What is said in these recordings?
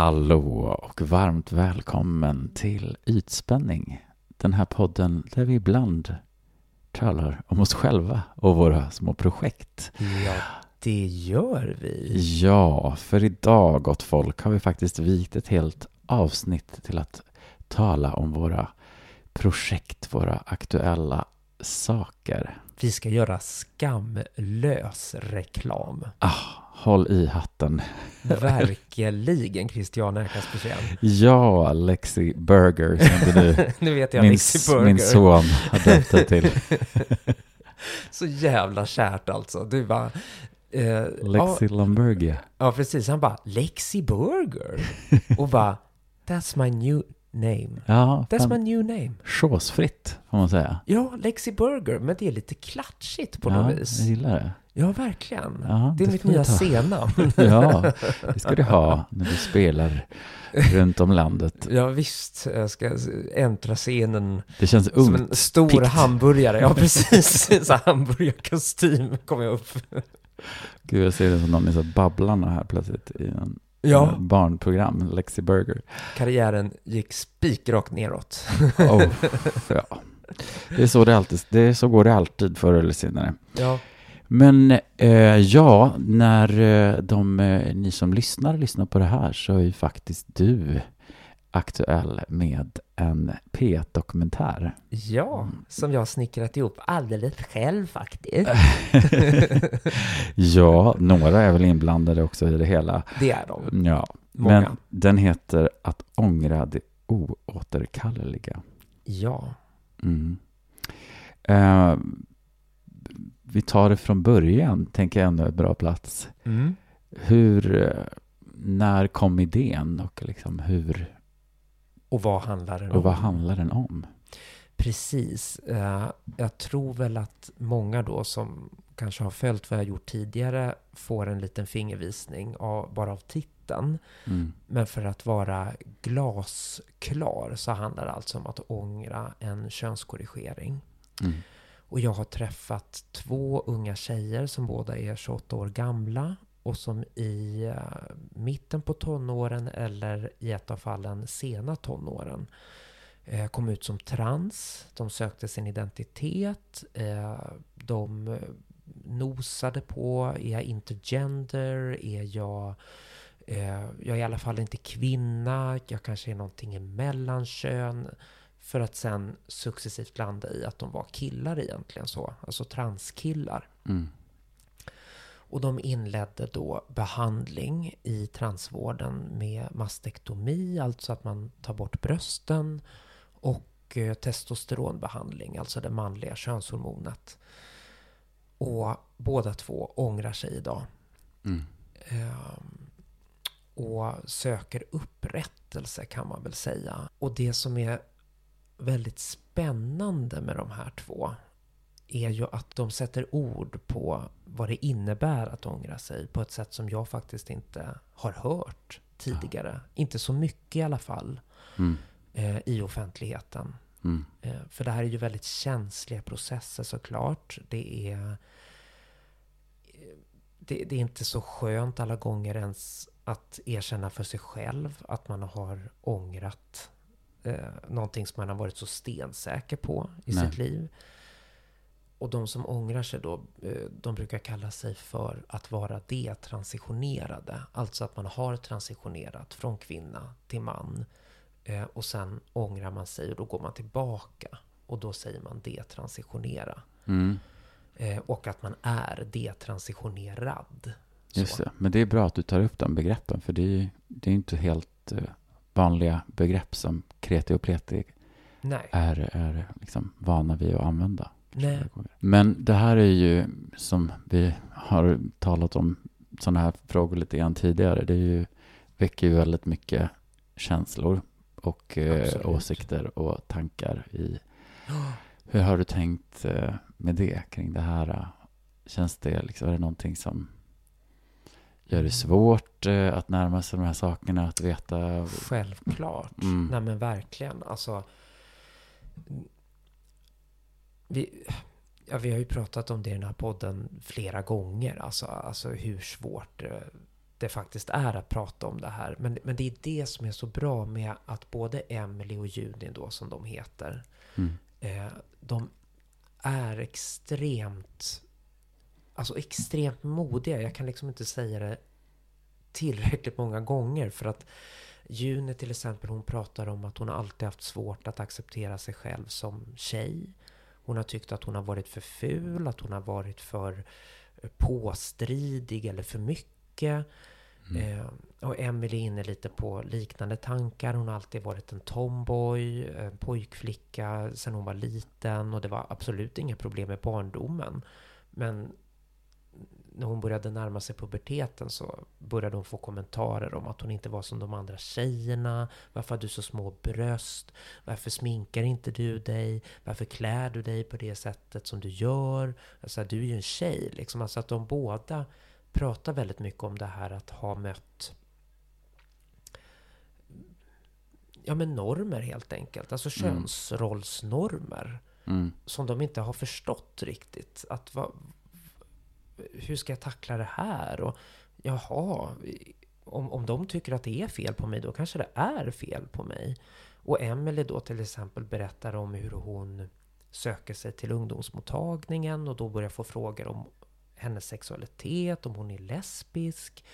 Hallå och varmt välkommen till Ytspänning. Den här podden där vi ibland talar om oss själva och våra små projekt. Ja, det gör vi. Ja, för idag, gott folk, har vi faktiskt vikt ett helt avsnitt till att tala om våra projekt, våra aktuella saker. Vi ska göra skamlös reklam. Ah, håll i hatten. Verkligen Christian Erkas Ja, Lexi Burger som du nu, nu vet jag min, Lexi Burger. min son har döpt till. Så jävla kärt alltså. Du bara... Eh, Lexi ja, Lambergia. Ja, precis. Han bara, Lexi Burger. Och bara, that's my new name. Ja, That's fan, my new name. chosefritt får man säga. Ja, Lexi Burger, men det är lite klatschigt på ja, något vis. jag gillar det. Ja, verkligen. Ja, det är det mitt nya scennamn. Ja, det ska du ha när du spelar runt om landet. Ja, visst. Jag ska äntra scenen Det känns som ungt. en stor piggt. hamburgare. Ja, precis. Så hamburgarkostym kommer jag upp. Gud, jag ser det som någon i Babblarna här plötsligt i en Ja, en barnprogram, Lexi Burger. karriären gick spikrakt neråt. Oh, ja. Det är så det alltid, det är så går det alltid förr eller senare. Ja, Men eh, ja, när eh, de, eh, ni som lyssnar lyssnar på det här så är ju faktiskt du aktuell med en P1-dokumentär. ja, som jag snickrat ihop alldeles själv faktiskt. ja, några är väl inblandade också i det hela. Det är de. Ja, Många. men den heter Att ångra det oåterkalleliga. Ja, Mm. Eh, vi tar det från början, tänker jag ändå är bra plats. mm. Hur, eh, när kom idén och liksom hur, och vad handlar det om? och vad handlar den om? Precis. Eh, jag tror väl att många då som kanske har följt vad jag gjort tidigare får en liten fingervisning av, bara av titeln. Mm. Men för att vara glasklar så handlar det alltså om att ångra en könskorrigering. Mm. Och jag har träffat två unga tjejer som båda är 28 år gamla och som i eh, mitten på tonåren eller i ett av fallen sena tonåren eh, kom ut som trans. De sökte sin identitet. Eh, de eh, nosade på, är jag intergender? Är jag... Eh, jag är i alla fall inte kvinna. Jag kanske är någonting emellan kön? För att sen successivt landa i att de var killar egentligen så. Alltså transkillar. Mm. Och de inledde då behandling i transvården med mastektomi, alltså att man tar bort brösten, och eh, testosteronbehandling, alltså det manliga könshormonet. Och båda två ångrar sig idag. Mm. Ehm, och söker upprättelse kan man väl säga. Och det som är väldigt spännande med de här två är ju att de sätter ord på vad det innebär att ångra sig på ett sätt som jag faktiskt inte har hört tidigare. Inte så mycket i alla fall Mm. eh, i offentligheten. Mm. Eh, För det här är ju väldigt känsliga processer såklart. Det är, eh, det, det är inte så skönt alla gånger ens att erkänna för sig själv att man har ångrat eh, någonting som man har varit så stensäker på i Nej. sitt liv. Och de som ångrar sig då, eh, de brukar kalla sig för att vara detransitionerade. Alltså att man har transitionerat från kvinna till man. Eh, och sen ångrar man sig och då går man tillbaka. Och då säger man detransitionera. Mm. Eh, och att man är detransitionerad. Så. Just det. Men det är bra att du tar upp de begreppen, för det är det är inte helt vanliga begrepp som kreti och pleti Nej. är, är liksom vana vid att använda. Nej. Men det här är ju, som vi har talat om sådana här frågor lite grann tidigare, det är ju, väcker ju väldigt mycket känslor och eh, åsikter och tankar i. Hur har du tänkt eh, med det, kring det här? Känns det, liksom, är det någonting som Gör det svårt eh, att närma sig de här sakerna, att veta? Självklart. Mm. Nej men verkligen. Alltså, vi, ja, vi har ju pratat om det i den här podden flera gånger. Alltså, alltså hur svårt det, det faktiskt är att prata om det här. Men, men det är det som är så bra med att både Emily och Judy då, som de heter, Mm. eh, de är extremt, alltså extremt modiga. Jag kan liksom inte säga det tillräckligt många gånger för att Juni till exempel, hon pratar om att hon alltid haft svårt att acceptera sig själv som tjej. Hon har tyckt att hon har varit för ful, att hon har varit för eh, påstridig eller för mycket. Mm. Eh, och Emily är inne lite på liknande tankar. Hon har alltid varit en tomboy, en pojkflicka sedan hon var liten. Och det var absolut inga problem med barndomen. Men när hon började närma sig puberteten så började hon få kommentarer om att hon inte var som de andra tjejerna. Varför har du så små bröst? Varför sminkar inte du dig? Varför klär du dig på det sättet som du gör? Alltså, du är ju en tjej liksom. Alltså att de båda pratar väldigt mycket om det här att ha mött ja, men normer helt enkelt. Alltså Mm. könsrollsnormer Mm. som de inte har förstått riktigt. Att va, hur ska jag tackla det här? Och jaha, om, om de tycker att det är fel på mig, då kanske det är fel på mig. Och Emelie då till exempel berättar om hur hon söker sig till ungdomsmottagningen och då börjar få frågor om hennes sexualitet, om hon är lesbisk.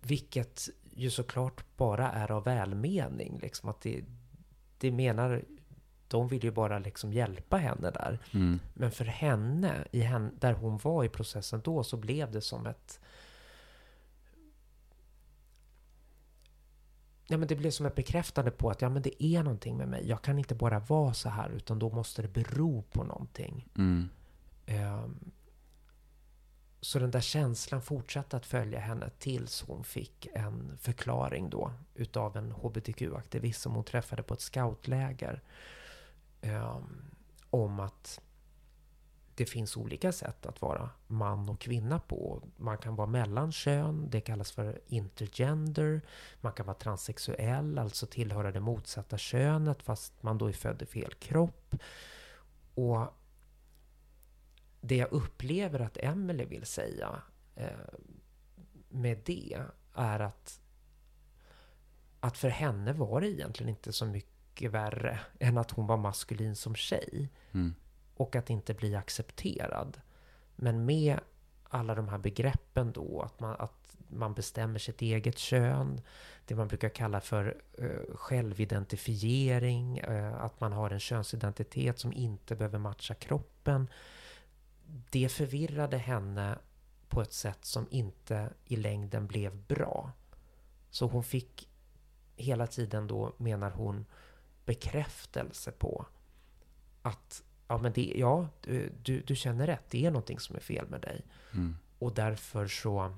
Vilket ju såklart bara är av välmening. Liksom att det, det menar, de vill ju bara liksom hjälpa henne där. Mm. Men för henne, i henne, där hon var i processen då, så blev det som ett... Ja, men det blev som ett bekräftande på att ja, men det är någonting med mig. Jag kan inte bara vara så här, utan då måste det bero på någonting. Mm. Ehm, så den där känslan fortsatte att följa henne tills hon fick en förklaring då utav en hbtq-aktivist som hon träffade på ett scoutläger. Ehm, om att det finns olika sätt att vara man och kvinna på. Man kan vara mellan kön, det kallas för intergender. Man kan vara transsexuell, alltså tillhöra det motsatta könet fast man då är född i fel kropp. Och det jag upplever att Emily vill säga eh, med det är att, att för henne var det egentligen inte så mycket värre än att hon var maskulin som tjej Mm. och att inte bli accepterad. Men med alla de här begreppen då, att man, att man bestämmer sitt eget kön, det man brukar kalla för eh, självidentifiering, eh, att man har en könsidentitet som inte behöver matcha kroppen. Det förvirrade henne på ett sätt som inte i längden blev bra. Så hon fick hela tiden då, menar hon, bekräftelse på att ja, men det, ja du, du, du känner rätt, det är någonting som är fel med dig. Mm. Och därför så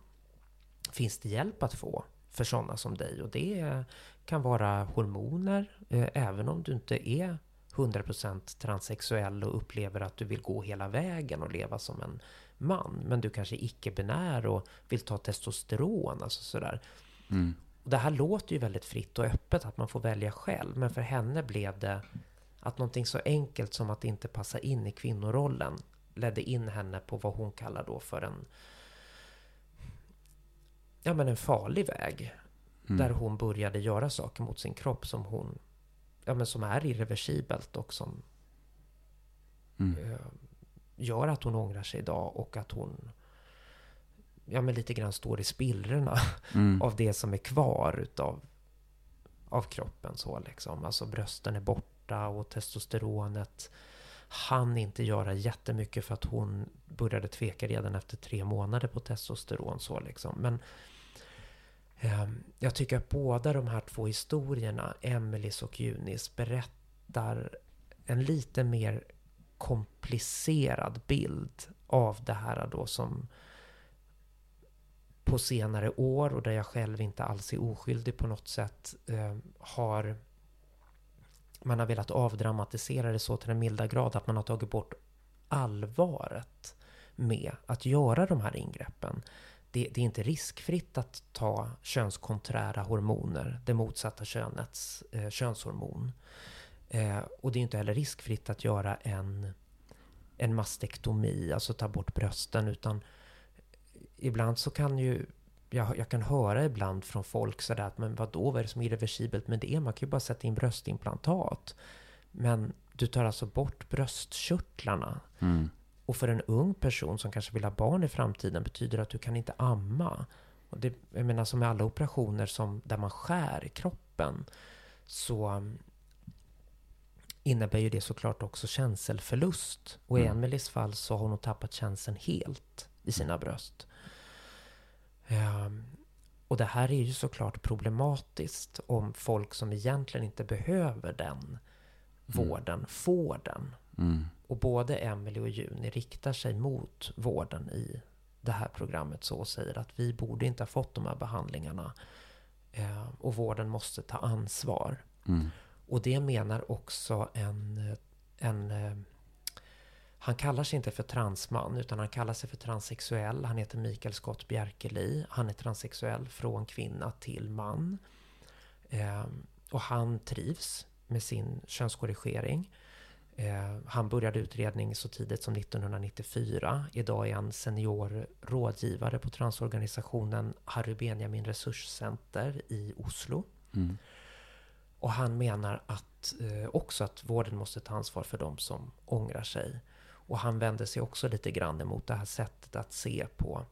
finns det hjälp att få för sådana som dig. Och det kan vara hormoner, eh, även om du inte är 100% transsexuell och upplever att du vill gå hela vägen och leva som en man. Men du kanske är icke-binär och vill ta testosteron, alltså sådär. Mm. Och det här låter ju väldigt fritt och öppet, att man får välja själv. Men för henne blev det att någonting så enkelt som att inte passa in i kvinnorollen ledde in henne på vad hon kallar då för en ja men en farlig väg. Mm. Där hon började göra saker mot sin kropp som hon ja men som är irreversibelt och som Mm. eh, gör att hon ångrar sig idag och att hon ja men lite grann står i spillrorna Mm. av det som är kvar utav av kroppen så liksom. Alltså brösten är borta och testosteronet hann inte göra jättemycket för att hon började tveka redan efter tre månader på testosteron så liksom. Men ehm, jag tycker att båda de här två historierna, Emelies och Junis, berättar en lite mer komplicerad bild av det här då som på senare år och där jag själv inte alls är oskyldig på något sätt eh, har man har velat avdramatisera det så till den milda grad att man har tagit bort allvaret med att göra de här ingreppen. det, det, är inte riskfritt att ta könskonträra hormoner, det motsatta könets eh, könshormon. Eh, och det är inte heller riskfritt att göra en, en mastektomi, alltså ta bort brösten, utan ibland så kan ju jag, jag kan höra ibland från folk sådär att men vadå, vad är det som är irreversibelt med det? Man kan ju bara sätta in bröstimplantat. Men du tar alltså bort bröstkörtlarna. Mm. Och för en ung person som kanske vill ha barn i framtiden betyder det att du kan inte amma. Och det, jag menar som med alla operationer som, där man skär i kroppen så um, innebär ju det såklart också känselförlust. Och i mm. Emelies fall så har hon tappat känseln helt i sina bröst. Um, och det här är ju såklart problematiskt om folk som egentligen inte behöver den mm. vården får den. Mm. Och både Emily och Juni riktar sig mot vården i det här programmet så och säger att vi borde inte ha fått de här behandlingarna. Eh, och vården måste ta ansvar. Mm. Och det menar också en, en eh, han kallar sig inte för transman, utan han kallar sig för transsexuell. Han heter Mikael Scott Bjerkeli. Han är transsexuell från kvinna till man. Eh, och han trivs med sin könskorrigering. Eh, han började utredning så tidigt som 1994. Idag är han senior rådgivare på transorganisationen Harry Benjamin Resurscenter i Oslo. Mm. Och han menar att, eh, också att vården måste ta ansvar för de som ångrar sig. Och han vänder sig också lite grann emot det här sättet att se på,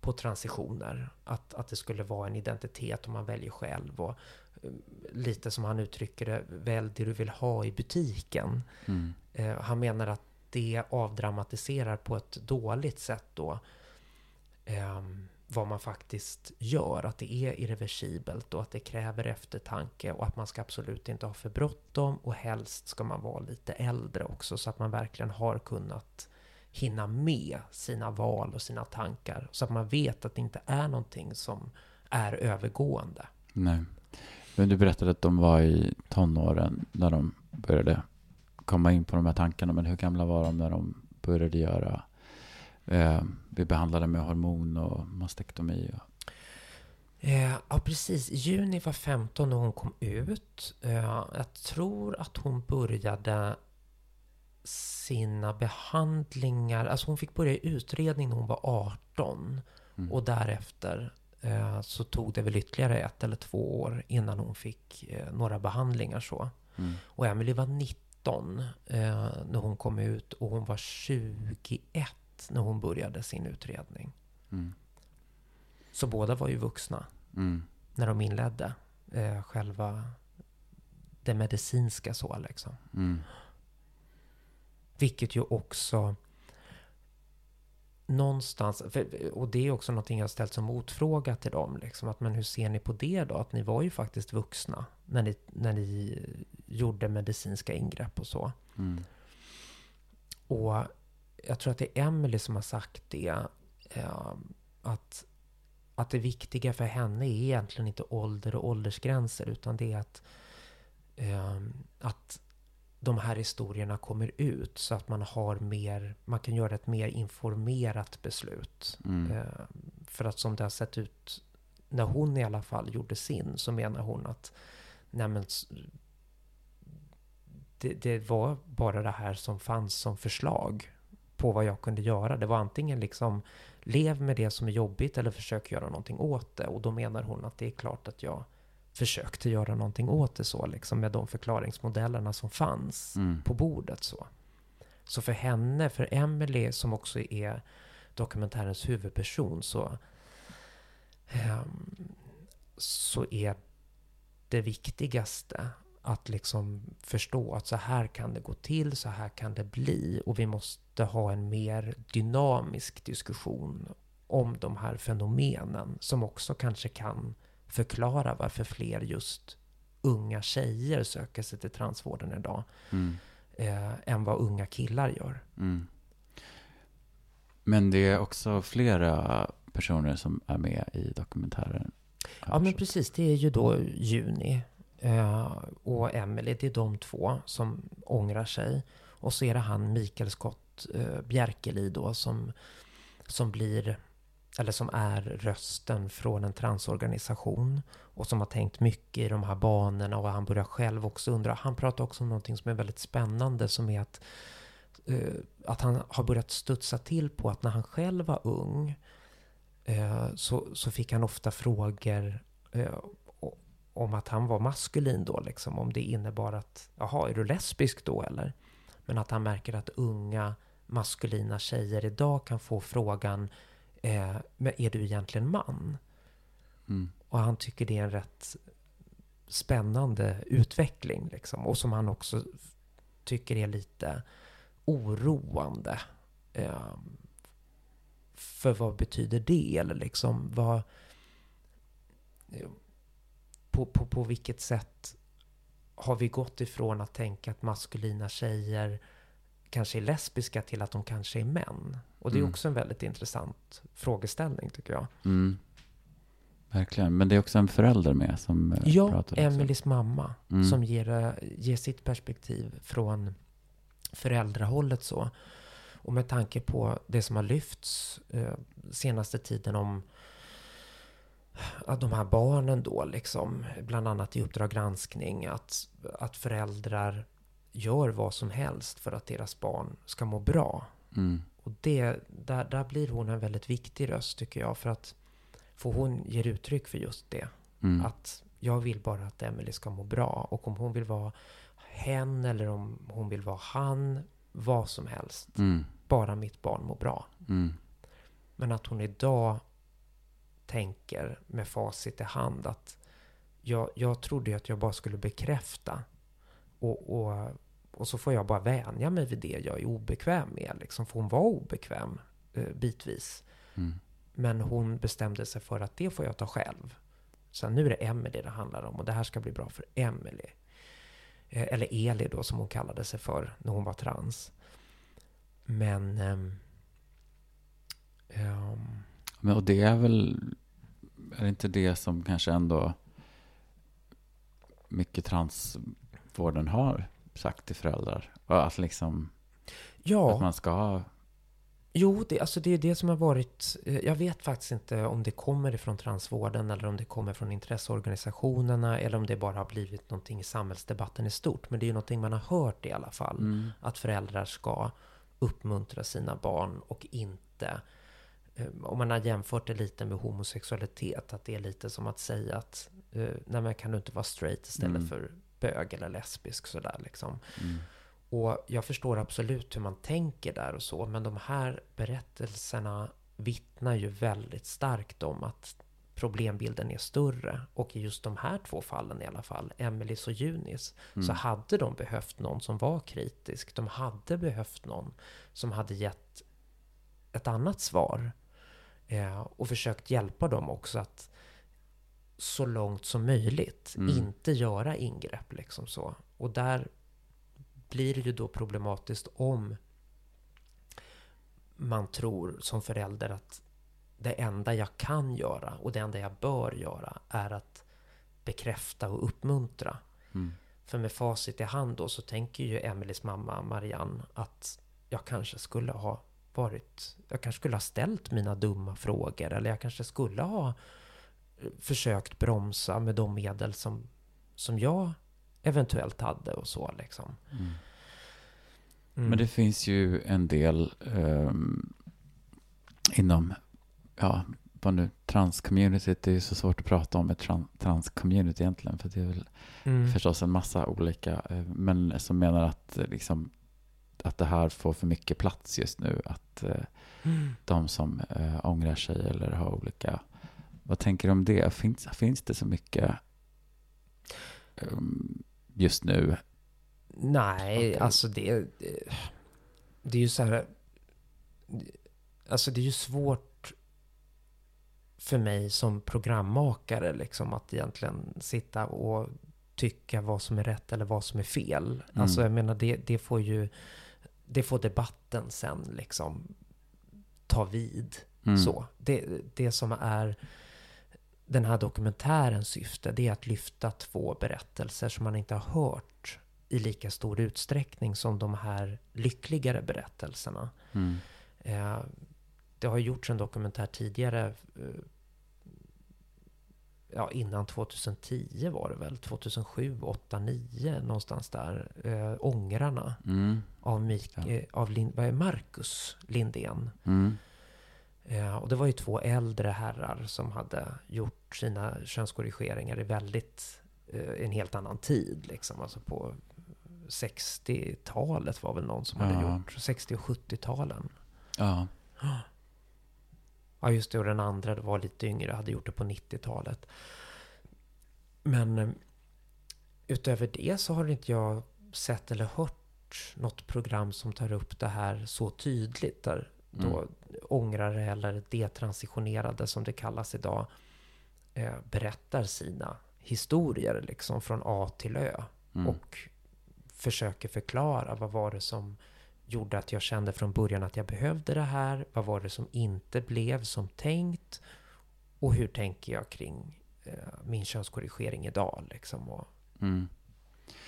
på transitioner. Att, att det skulle vara en identitet om man väljer själv. Och lite som han uttrycker det, välj det du vill ha i butiken. Mm. Eh, han menar att det avdramatiserar på ett dåligt sätt då eh, vad man faktiskt gör. Att det är irreversibelt och att det kräver eftertanke och att man ska absolut inte ha för bråttom och helst ska man vara lite äldre också så att man verkligen har kunnat hinna med sina val och sina tankar så att man vet att det inte är någonting som är övergående. Nej. Men du berättade att de var i tonåren när de började komma in på de här tankarna. Men hur gamla var de när de började göra, eh, vi behandlade med hormon och mastektomi? Och... Eh, ja, precis. Juni var 15 när hon kom ut. Eh, jag tror att hon började sina behandlingar, alltså hon fick börja utredning när hon var 18. Mm. Och därefter Eh, så tog det väl ytterligare ett eller två år innan hon fick eh, några behandlingar så. Mm. Och Emily var 19 eh, när hon kom ut och hon var 21 när hon började sin utredning. Mm. Så båda var ju vuxna mm. när de inledde själva det medicinska så liksom. Mm. Vilket ju också någonstans, och det är också någonting jag ställt som motfråga till dem, liksom, att men hur ser ni på det då? Att ni var ju faktiskt vuxna när ni, när ni gjorde medicinska ingrepp och så. Mm. Och jag tror att det är Emily som har sagt det, eh, att, att det viktiga för henne är egentligen inte ålder och åldersgränser, utan det är att, eh, att de här historierna kommer ut så att man har mer, man kan göra ett mer informerat beslut. Mm. Eh, för att som det har sett ut när hon i alla fall gjorde sin så menar hon att nej men, det, det, var bara det här som fanns som förslag på vad jag kunde göra. Det var antingen liksom lev med det som är jobbigt eller försök göra någonting åt det. Och då menar hon att det är klart att jag försökte göra någonting åt det så, liksom med de förklaringsmodellerna som fanns mm. på bordet. Så. så för henne, för Emily som också är dokumentärens huvudperson, så, um, så är det viktigaste att liksom förstå att så här kan det gå till, så här kan det bli och vi måste ha en mer dynamisk diskussion om de här fenomenen som också kanske kan förklara varför fler just unga tjejer söker sig till transvården idag. Mm. Eh, än vad unga killar gör. Mm. Men det är också flera personer som är med i dokumentären. Ja, men precis. Det är ju då Juni eh, och Emily. Det är de två som ångrar sig. Och så är det han Mikael Scott eh, Bjerkeli då som, som blir eller som är rösten från en transorganisation och som har tänkt mycket i de här banorna och han börjar själv också undra. Han pratar också om någonting som är väldigt spännande som är att, uh, att han har börjat studsa till på att när han själv var ung uh, så, så fick han ofta frågor uh, om att han var maskulin då, liksom. Om det innebar att, jaha, är du lesbisk då eller? Men att han märker att unga maskulina tjejer idag kan få frågan, eh, men är du egentligen man? Mm. Och han tycker det är en rätt spännande utveckling, liksom. Och som han också tycker är lite oroande. Eh, för vad betyder det? Eller liksom vad på, på, på vilket sätt har vi gått ifrån att tänka att maskulina tjejer kanske är lesbiska till att de kanske är män? Och det är mm. också en väldigt intressant frågeställning tycker jag. Mm. Verkligen, men det är också en förälder med som eh, ja, pratar. Ja, Emelies mamma mm. som ger, eh, ger sitt perspektiv från föräldrahållet så. Och med tanke på det som har lyfts eh, senaste tiden om att de här barnen då, liksom, bland annat i Uppdrag granskning, att, att föräldrar gör vad som helst för att deras barn ska må bra. Mm. Och det, där, där blir hon en väldigt viktig röst tycker jag. För att för hon ger uttryck för just det. Mm. Att jag vill bara att Emily ska må bra. Och om hon vill vara hen eller om hon vill vara han, vad som helst. Mm. Bara mitt barn mår bra. Mm. Men att hon idag tänker med facit i hand att jag, jag trodde att jag bara skulle bekräfta. Och, och, och så får jag bara vänja mig vid det jag är obekväm med. Liksom, för hon var obekväm eh, bitvis. Mm. Men hon bestämde sig för att det får jag ta själv. Så nu är det Emelie det handlar om och det här ska bli bra för Emelie. Eh, eller Eli då som hon kallade sig för när hon var trans. Men... Um, um, men och det är väl är det inte det som kanske ändå mycket transvården har sagt till föräldrar? Att liksom ja. att man ska ha Jo, det, alltså det är det som har varit... Eh, jag vet faktiskt inte om det kommer ifrån transvården eller om det kommer från intresseorganisationerna eller om det bara har blivit någonting i samhällsdebatten i stort. Men det är ju någonting man har hört i alla fall. Mm. Att föräldrar ska uppmuntra sina barn och inte om man har jämfört det lite med homosexualitet, att det är lite som att säga att uh, nej men kan du inte vara straight istället mm. för bög eller lesbisk sådär liksom. Mm. Och jag förstår absolut hur man tänker där och så, men de här berättelserna vittnar ju väldigt starkt om att problembilden är större. Och i just de här två fallen i alla fall, Emelies och Junis, mm. så hade de behövt någon som var kritisk. De hade behövt någon som hade gett ett annat svar Eh, och försökt hjälpa dem också att så långt som möjligt mm. inte göra ingrepp. Liksom så. Och där blir det ju då problematiskt om man tror som förälder att det enda jag kan göra och det enda jag bör göra är att bekräfta och uppmuntra. Mm. För med facit i hand då så tänker ju Emelies mamma Marianne att jag kanske skulle ha varit... Jag kanske skulle ha ställt mina dumma frågor eller jag kanske skulle ha eh, försökt bromsa med de medel som, som jag eventuellt hade och så liksom. Mm. Mm. Men det finns ju en del um, inom, ja, vad nu, transcommunityt, det är ju så svårt att prata om ett trans transcommunity egentligen, för det är väl mm. förstås en massa olika, eh, men som menar att liksom att det här får för mycket plats just nu. Att eh, mm. de som eh, ångrar sig eller har olika... Vad tänker du om det? Finns, finns det så mycket um, just nu? Nej, okay. alltså det, det... är ju så här... Alltså det är ju svårt för mig som programmakare liksom att egentligen sitta och tycka vad som är rätt eller vad som är fel. Mm. Alltså jag menar det, det får ju det får debatten sen liksom ta vid. Mm. Så. Det, det som är den här dokumentärens syfte, det är att lyfta två berättelser som man inte har hört i lika stor utsträckning som de här lyckligare berättelserna. Mm. Eh, det har gjorts en dokumentär tidigare. Ja, innan 2010 var det väl. 2007, 8, 9 någonstans där. Eh, Ångrarna Mm. av, Mik, Ja. eh, av Lin, vad är Marcus Lindén. Mm. Eh, och det var ju två äldre herrar som hade gjort sina könskorrigeringar i väldigt, eh, en helt annan tid liksom. Alltså på 60-talet var väl någon som hade Ja. gjort, 60 och 70-talen. Ja. Ja, just det. Och den andra var lite yngre, hade gjort det på 90-talet. Men eh, utöver det så har inte jag sett eller hört något program som tar upp det här så tydligt. Där då Mm. ångrare eller detransitionerade som det kallas idag eh, berättar sina historier liksom från A till Ö. Mm. Och försöker förklara vad var det som gjorde att jag kände från början att jag behövde det här. Vad var det som inte blev som tänkt? Och hur tänker jag kring eh, min könskorrigering idag? Liksom, och Mm.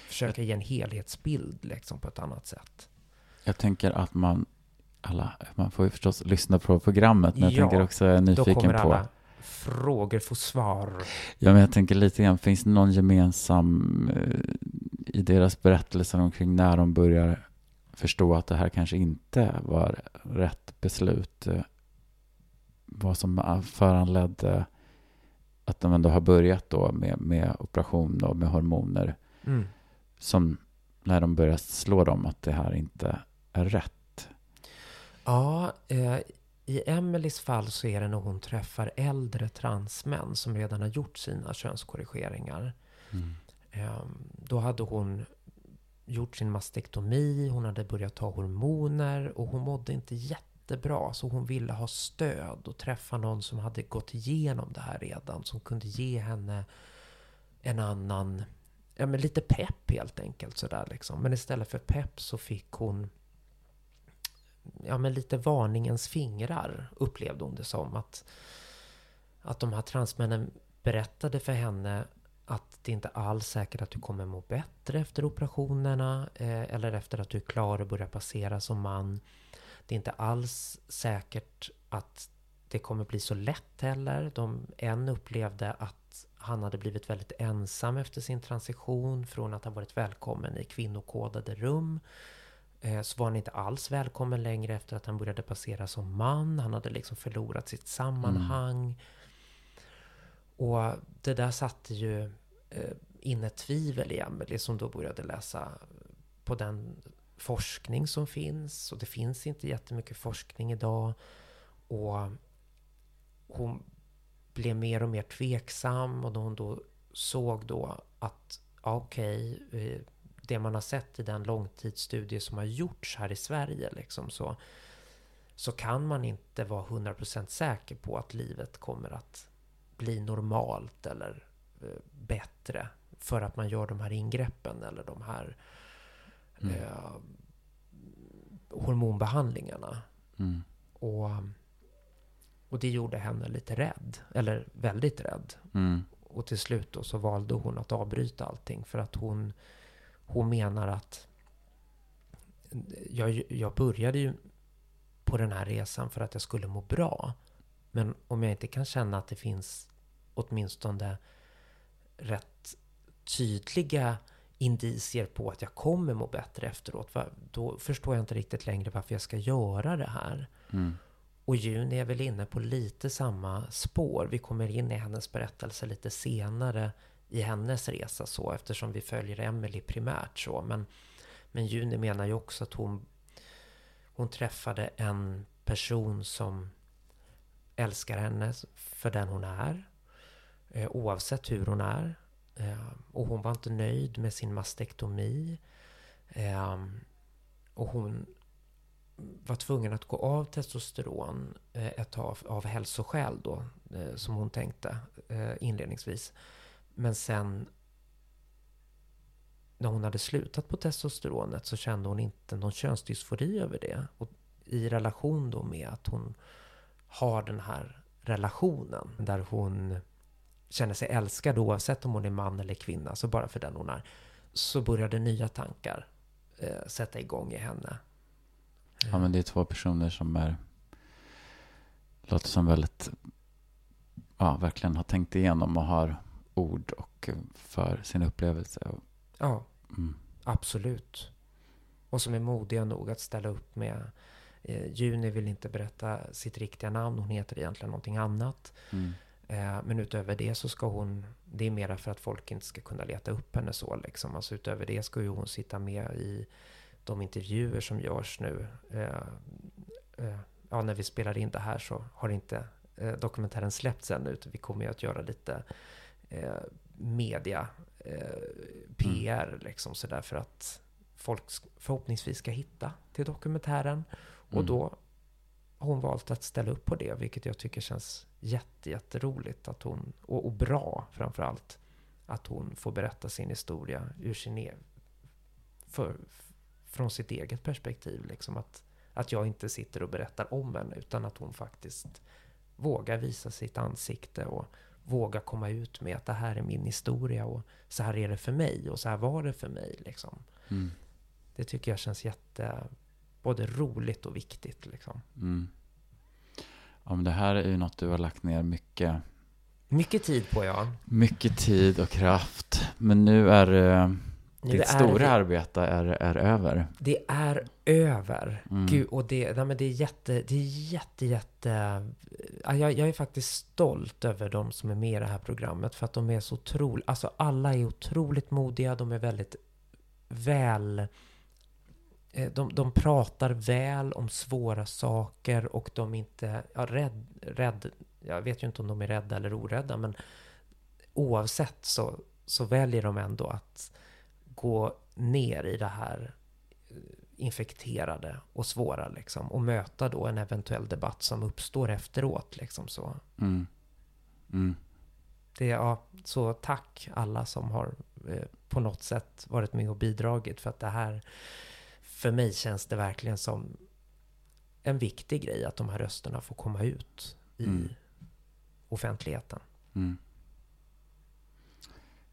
försöka ge en helhetsbild liksom, på ett annat sätt. Jag tänker att man, alla, man får ju förstås lyssna på programmet, men jag Ja, tänker också, jag är nyfiken på, frågor få svar. ja men jag tänker lite grann, finns det någon gemensam eh, i deras berättelser omkring när de börjar förstå att det här kanske inte var rätt beslut? eh, Vad som föranledde att de ändå har börjat då med, med operation och med hormoner Mm. som när de börjar slå dem att det här inte är rätt. Ja, eh, i Emelies fall så är det när hon träffar äldre transmän som redan har gjort sina könskorrigeringar. Eh, då hade hon gjort sin mastektomi, hon hade börjat ta hormoner och hon mådde inte jättebra. Så hon ville ha stöd och träffa någon som hade gått igenom det här redan. Som kunde ge henne en annan, ja men lite pepp helt enkelt sådär liksom. Men istället för pepp så fick hon ja, men lite varningens fingrar upplevde hon det som. Att, att de här transmännen berättade för henne det inte alls säkert att du kommer må bättre efter operationerna eh, eller efter att du är klar och börjar passera som man. Det är inte alls säkert att det kommer bli så lätt heller. De, en upplevde att han hade blivit väldigt ensam efter sin transition från att ha varit välkommen i kvinnokodade rum eh, så var han inte alls välkommen längre efter att han började passera som man. Han hade liksom förlorat sitt sammanhang. Och det där satte ju eh, tvivel i Emelie som då började läsa på den forskning som finns. Och det finns inte jättemycket forskning idag. Och hon blev mer och mer tveksam och då hon då såg då att ja, okej, okay, det man har sett i den långtidsstudie som har gjorts här i Sverige liksom så, så kan man inte vara 100% säker på att livet kommer att bli normalt eller bättre för att man gör de här ingreppen eller de här Mm. eh, hormonbehandlingarna. Mm. Och, och det gjorde henne lite rädd, eller väldigt rädd. Mm. Och till slut då så valde hon att avbryta allting för att hon, hon menar att jag, jag började ju på den här resan för att jag skulle må bra. Men om jag inte kan känna att det finns åtminstone rätt tydliga indicier på att jag kommer må bättre efteråt. Då förstår jag inte riktigt längre varför jag ska göra det här. Mm. Och Juni är väl inne på lite samma spår. Vi kommer in i hennes berättelse lite senare i hennes resa så eftersom vi följer Emily primärt så. Men, men Juni menar ju också att hon, hon träffade en person som älskar henne för den hon är. Eh, oavsett hur hon är. Eh, och hon var inte nöjd med sin mastektomi. Eh, och hon var tvungen att gå av testosteron ett tag av hälsoskäl då, som hon tänkte inledningsvis. Men sen när hon hade slutat på testosteronet så kände hon inte någon könsdysfori över det. Och i relation då med att hon har den här relationen där hon känner sig älskad oavsett om hon är man eller kvinna, så bara för den hon är. Så började nya tankar eh, sätta igång i henne. Ja, men det är två personer som är Låter som väldigt, ja, verkligen har tänkt igenom och har ord och eh, för sin upplevelse. Ja, Mm. absolut. Och som är modiga nog att ställa upp med eh, Juni vill inte berätta sitt riktiga namn. Hon heter egentligen någonting annat. Mm. Eh, men utöver det så ska hon, det är mera för att folk inte ska kunna leta upp henne så liksom. Alltså utöver det ska ju hon sitta med i de intervjuer som görs nu. Eh, eh, ja, när vi spelar in det här så har inte dokumentären släppts ännu, utan vi kommer ju att göra lite media, PR liksom sådär för att folk förhoppningsvis ska hitta till dokumentären. Och Mm. då har hon valt att ställa upp på det, vilket jag tycker känns jätte, jätteroligt att hon, och, och bra framför allt, att hon får berätta sin historia ur sin e- för, från sitt eget perspektiv. Liksom att, att jag inte sitter och berättar om henne, utan att hon faktiskt vågar visa sitt ansikte och våga komma ut med att det här är min historia och så här är det för mig och så här var det för mig. Liksom. Mm. Det tycker jag känns jätte, både roligt och viktigt. Liksom. Mm. Men det här är ju något du har lagt ner mycket, Mycket tid på ja. mycket tid och kraft. Men nu är eh, Nu ditt är stora det- arbete är, är över. Det är över. Mm. Gud, och det, nej, men det är jätte, det är jätte, jätte... ja, Jag, jag är faktiskt stolt över de som är med i det här programmet. För att de är så otroligt... Alltså alla är otroligt modiga. De är väldigt väl... eh, De, de pratar väl om svåra saker och de är inte ja, rädd, rädd. Jag vet ju inte om de är rädda eller orädda, men oavsett så, så väljer de ändå att gå ner i det här eh, infekterade och svåra liksom och möta då en eventuell debatt som uppstår efteråt liksom så. Mm. Mm. Det är, ja, så tack alla som har eh, på något sätt varit med och bidragit för att det här för mig känns det verkligen som en viktig grej att de här rösterna får komma ut i Mm. offentligheten. Mm.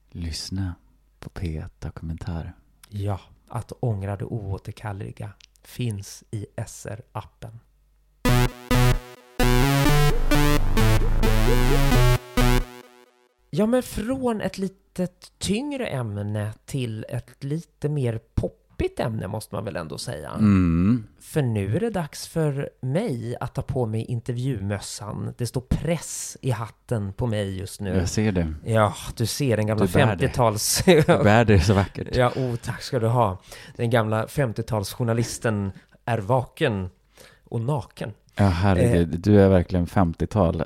Lyssna på P1 Dokumentär. Ja, att ångra det oåterkalleliga finns i SR-appen. Ja, men från ett litet tyngre ämne till ett lite mer poppigt ämne måste man väl ändå säga. Mm. För nu är det dags för mig att ta på mig intervjumössan. Det står press i hatten på mig just nu. Jag ser det. Ja, du ser den gamla Du bär det. 50-tals... Du bär det så vackert. Ja, oh, tack ska du ha. Den gamla 50-talsjournalisten är vaken och naken. Ja, herregud. Eh. Du är verkligen 50-tal.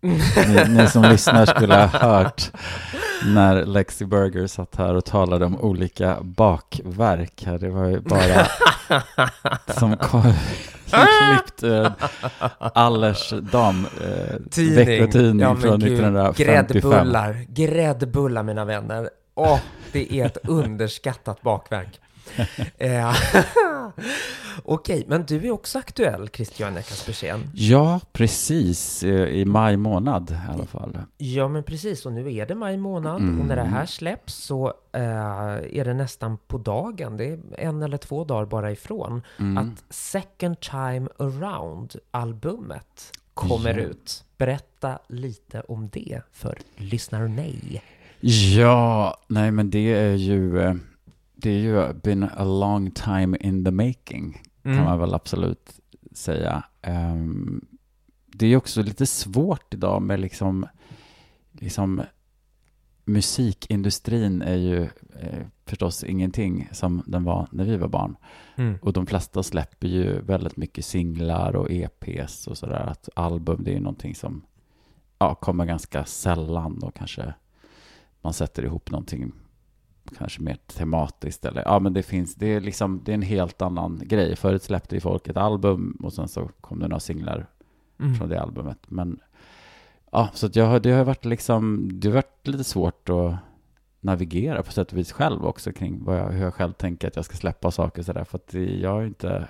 Ni, ni som lyssnar skulle ha hört när Lexi Burger satt här och talade om olika bakverk. här. Det var ju bara som, klippt eh, Allers dam, eh, veckotidning Ja, från gud. 1955. Gräddbullar, gräddbullar mina vänner. Åh, det är ett underskattat bakverk. Eh, Okej, men du är också aktuell, Christian Kaspersen. Ja, precis. eh, I maj månad i alla fall. Ja, men precis. Och nu är det maj månad Mm. och när det här släpps så eh, är det nästan på dagen. Det är en eller två dagar bara ifrån Mm. att Second Time Around-albumet kommer Ja. ut. Berätta lite om det för lyssnare nej. Ja, nej men det är ju, eh, det är ju been a long time in the making, Mm. kan man väl absolut säga. Ehm, det är ju också lite svårt idag med liksom, liksom musikindustrin är ju eh, förstås ingenting som den var när vi var barn. Mm. Och de flesta släpper ju väldigt mycket singlar och EPs och sådär. Att album, det är ju någonting som ja, kommer ganska sällan och kanske man sätter ihop någonting kanske mer tematiskt eller ja men det finns, det är liksom, det är en helt annan grej. Förut släppte ju folk ett album och sen så kom det några singlar Mm. från det albumet. Men ja, så att jag, det har varit liksom, det har varit lite svårt att navigera på sätt och vis själv också kring vad jag, hur jag själv tänker att jag ska släppa saker sådär. För att jag är inte,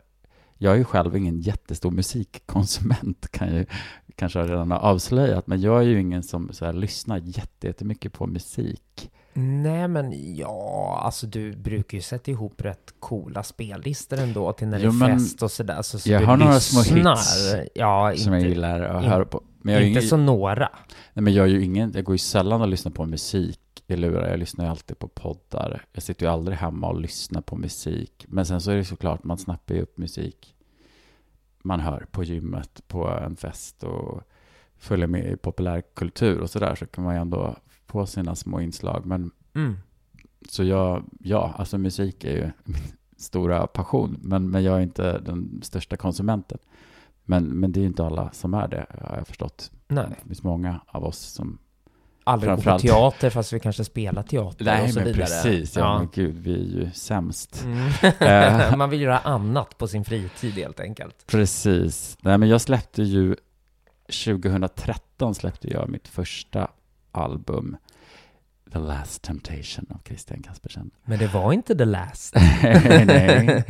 jag är ju själv ingen jättestor musikkonsument kan jag ju kanske redan ha avslöjat. Men jag är ju ingen som så här, lyssnar jätte- jättemycket på musik Nej, men ja, alltså du brukar ju sätta ihop rätt coola spellistor ändå till när det Jo, är men fest och sådär. Så, så jag har några små hits Ja, som jag gillar att höra på. Men jag, är inte ingen, så några. nej, men jag, är ju ingen, jag går ju sällan och lyssnar på musik i lurar. Jag lyssnar ju alltid på poddar. Jag sitter ju aldrig hemma och lyssnar på musik. Men sen så är det såklart, man snappar ju upp musik man hör på gymmet, på en fest och följer med i populärkultur och sådär. Så kan man ju ändå få sina små inslag. Men Mm. Så jag, ja, alltså musik är ju min stora passion, men, men jag är inte den största konsumenten. Men, men det är ju inte alla som är det, har jag förstått. Nej, Det finns många av oss som... aldrig gå på teater fast vi kanske spelar teater och så men vidare. precis. Ja, Ja. men gud, vi är ju sämst. Mm. Eh. Man vill göra annat på sin fritid helt enkelt. Precis. Nej, men jag släppte ju... 2013 släppte jag mitt första album, The Last Temptation av Christian Kaspersen. Men det var inte the last. nej,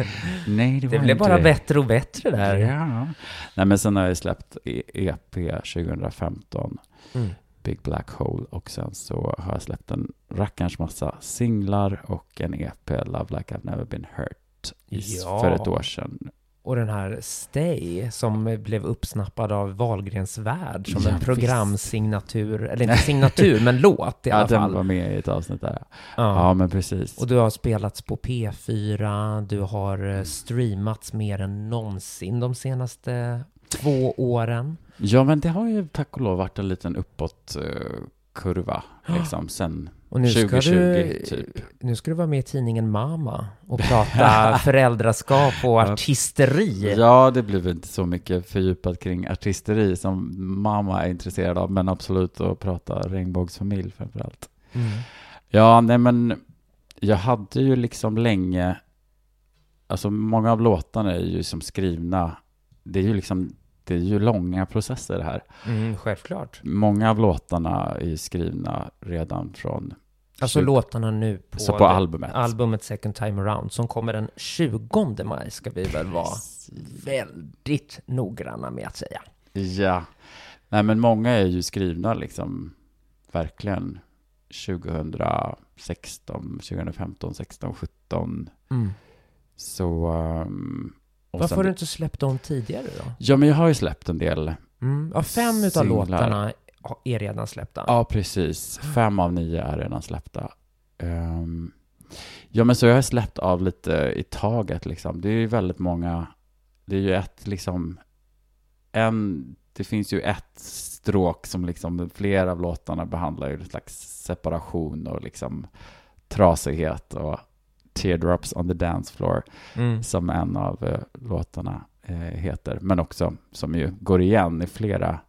nej, det var Det blev bara det. bättre och bättre där. Ja. Nej, men sen har jag släppt EP 2015, Mm. Big Black Hole, och sen så har jag släppt en rackarns massa singlar och en EP, Love Like I've Never Been Hurt, Ja. för ett år sedan. Och den här Stay som blev uppsnappad av Wahlgrens värld som Ja, en programsignatur, eller inte signatur, men låt i Ja, alla den fall. var med i ett avsnitt där. Ja, Ja. men precis. Och du har spelats på P4, du har eh, streamats mer än någonsin de senaste två åren. Ja, men det har ju tack och lov varit en liten uppåtkurva, liksom, sen Och nu ska, 2020, du, typ. nu ska du vara med i tidningen Mama och prata föräldraskap och artisteri. Ja, det blev inte så mycket fördjupat kring artisteri som mamma är intresserad av, men absolut att prata regnbågsfamilj framför allt. Mm. Ja, nej men jag hade ju liksom länge, alltså många av låtarna är ju som skrivna, det är ju liksom, det är ju långa processer här. Mm, självklart. Många av låtarna är skrivna redan från, Alltså Tjugo- låtarna nu på, så på albumet. albumet Second Time Around som kommer den 20 maj ska vi väl vara väldigt noggranna med att säga. Ja, nej men många är ju skrivna liksom verkligen 2016, 2015, 16, 17. Mm. Så... Um, och Varför har du inte släppt dem tidigare då? Ja, men jag har ju släppt en del. Mm. Ja, fem utav Singlar. låtarna är redan släppta. Ja, precis. Fem av nio är redan släppta. Ehm, ja, men så jag har släppt av lite i taget liksom. Det är ju väldigt många. Det är ju ett liksom. En, det finns ju ett stråk som liksom flera av låtarna behandlar ju en slags separation och liksom trasighet och teardrops on the dance floor Mm. som en av eh, låtarna eh, heter, men också som ju går igen i flera,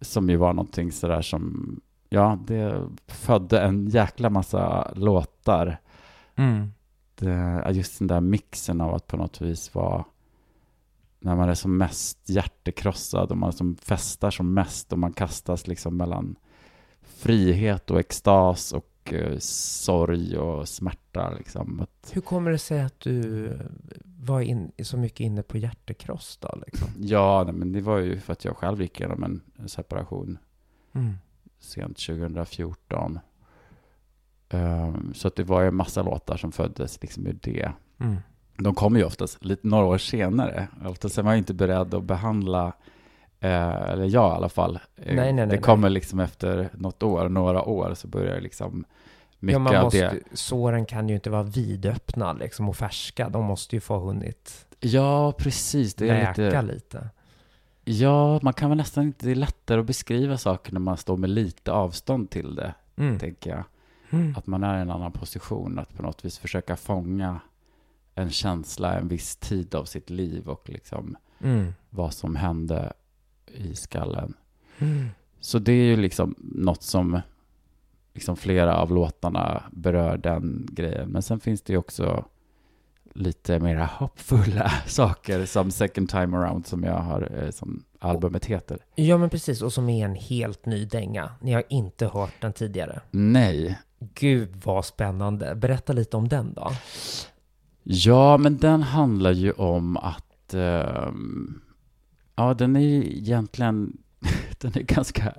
som ju var någonting sådär som, ja, det födde en jäkla massa låtar. Mm. Det, just den där mixen av att på något vis vara, när man är som mest hjärtekrossad och man som festar som mest och man kastas liksom mellan frihet och extas och eh, sorg och smärta liksom. Att, Hur kommer det sig att du var in, så mycket inne på hjärtekross då? Liksom? Ja, nej, men det var ju för att jag själv gick igenom en separation Mm. sent 2014. Ehm, så att det var ju en massa låtar som föddes liksom ur det. Mm. De kommer ju oftast lite några år senare. Oftast är man ju inte beredd att behandla, eh, eller jag i alla fall. Eh, Nej, nej, nej, det kommer liksom efter något år, några år, så börjar liksom mycket Ja, man av måste, det. såren kan ju inte vara vidöppna liksom, och färska. De måste ju få hunnit Ja, precis. Det är lite... lite. Ja, man kan väl nästan inte, det är lättare att beskriva saker när man står med lite avstånd till det, Mm. tänker jag. Mm. Att man är i en annan position, att på något vis försöka fånga en känsla en viss tid av sitt liv och liksom Mm. vad som hände i skallen. Mm. Så det är ju liksom något som liksom flera av låtarna berör den grejen. Men sen finns det ju också lite mera hoppfulla saker som Second Time Around som jag har, eh, som albumet heter. Ja, men precis. Och som är en helt ny dänga. Ni har inte hört den tidigare. Nej. Gud vad spännande. Berätta lite om den då. Ja, men den handlar ju om att ehm, ja, den är ju egentligen den är ganska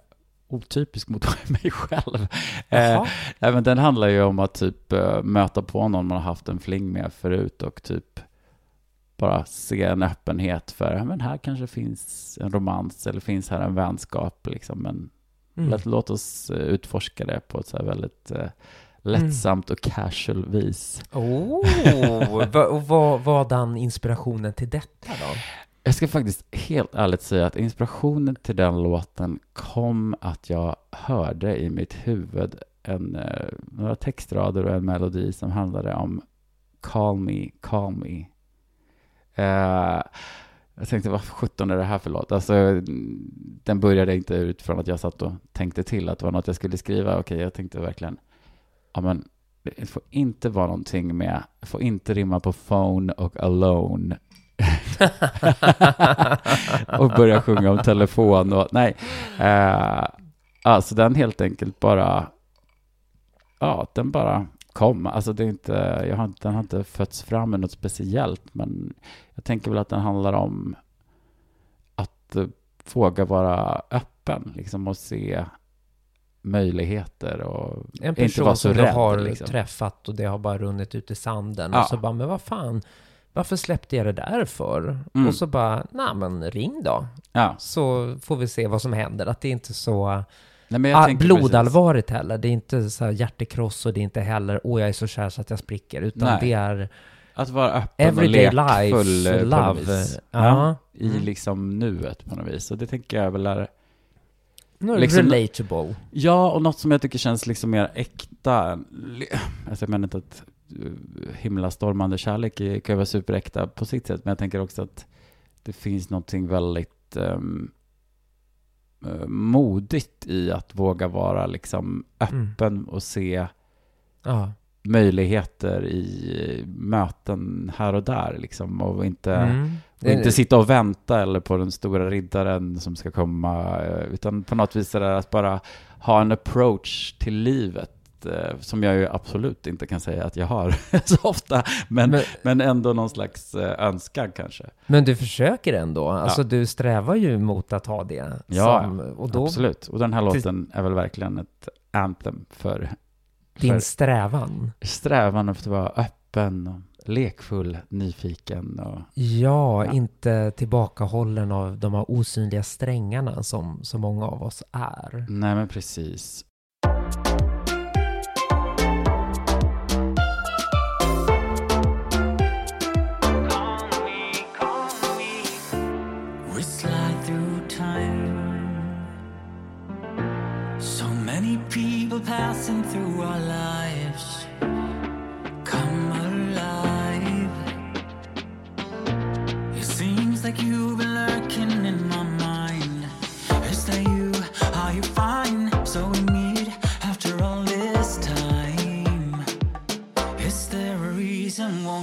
otypisk mot mig själv. Eh, men den handlar ju om att typ eh, möta på någon man har haft en fling med förut och typ bara se en öppenhet för, men här kanske finns en romans eller finns här en vänskap liksom, men Mm. låt, låt oss eh, utforska det på ett så här väldigt eh, lättsamt och casual vis. Oh, och vad var den inspirationen till detta då? Jag ska faktiskt helt ärligt säga att inspirationen till den låten kom att jag hörde i mitt huvud en, eh, några textrader och en melodi som handlade om Call me, call me. Uh, jag tänkte, vad sjutton är det här för låt? Alltså, den började inte utifrån att jag satt och tänkte till att det var något jag skulle skriva. Okej, jag tänkte verkligen, ja men det får inte vara någonting med, det får inte rimma på phone och alone. och börja sjunga om telefon och nej. Eh, alltså den helt enkelt bara, ja, den bara kom. Alltså det är inte, jag har, den har inte fötts fram med något speciellt, men jag tänker väl att den handlar om att eh, våga vara öppen, liksom och se möjligheter och En inte person vara så som du rädd. har liksom. träffat och det har bara runnit ut i sanden. Ja. Och så bara, men vad fan, varför släppte jag det där för? Mm. Och så bara, nej men ring då. Ja, Så får vi se vad som händer. Att det är inte så nej, ah, tänker precis- heller. Det är inte så här hjärtekross och det är inte heller, åh jag är så kär så att jag spricker. Utan Nej. det är Att vara öppen everyday och lekfull life, eh, på något love. Ja. I Mm. liksom nuet på något vis. Och det tänker jag väl är... Något Liksom- relatable. Ja, och något som jag tycker känns liksom mer äkta. Alltså jag menar inte att himlastormande kärlek är- kan ju vara superäkta på sitt sätt. Men jag tänker också att det finns någonting väldigt um, modigt i att våga vara liksom Mm. öppen och se Ja. möjligheter i möten här och där liksom. Och inte... Mm. Och inte sitta och vänta eller på den stora riddaren som ska komma, eh, utan på något vis är det att bara ha en approach till livet eh, som jag ju absolut inte kan säga att jag har så ofta, men, men, Men, ändå någon slags eh, önskan kanske. men du försöker ändå. Alltså du strävar ju mot att ha det. Ja, som, och då, Absolut, och den här låten är väl verkligen ett anthem för, din för strävan. strävan efter att vara öppen och lekfull, nyfiken och Ja, Ja. inte tillbakahållen av de här osynliga strängarna som så många av oss är. nej men precis.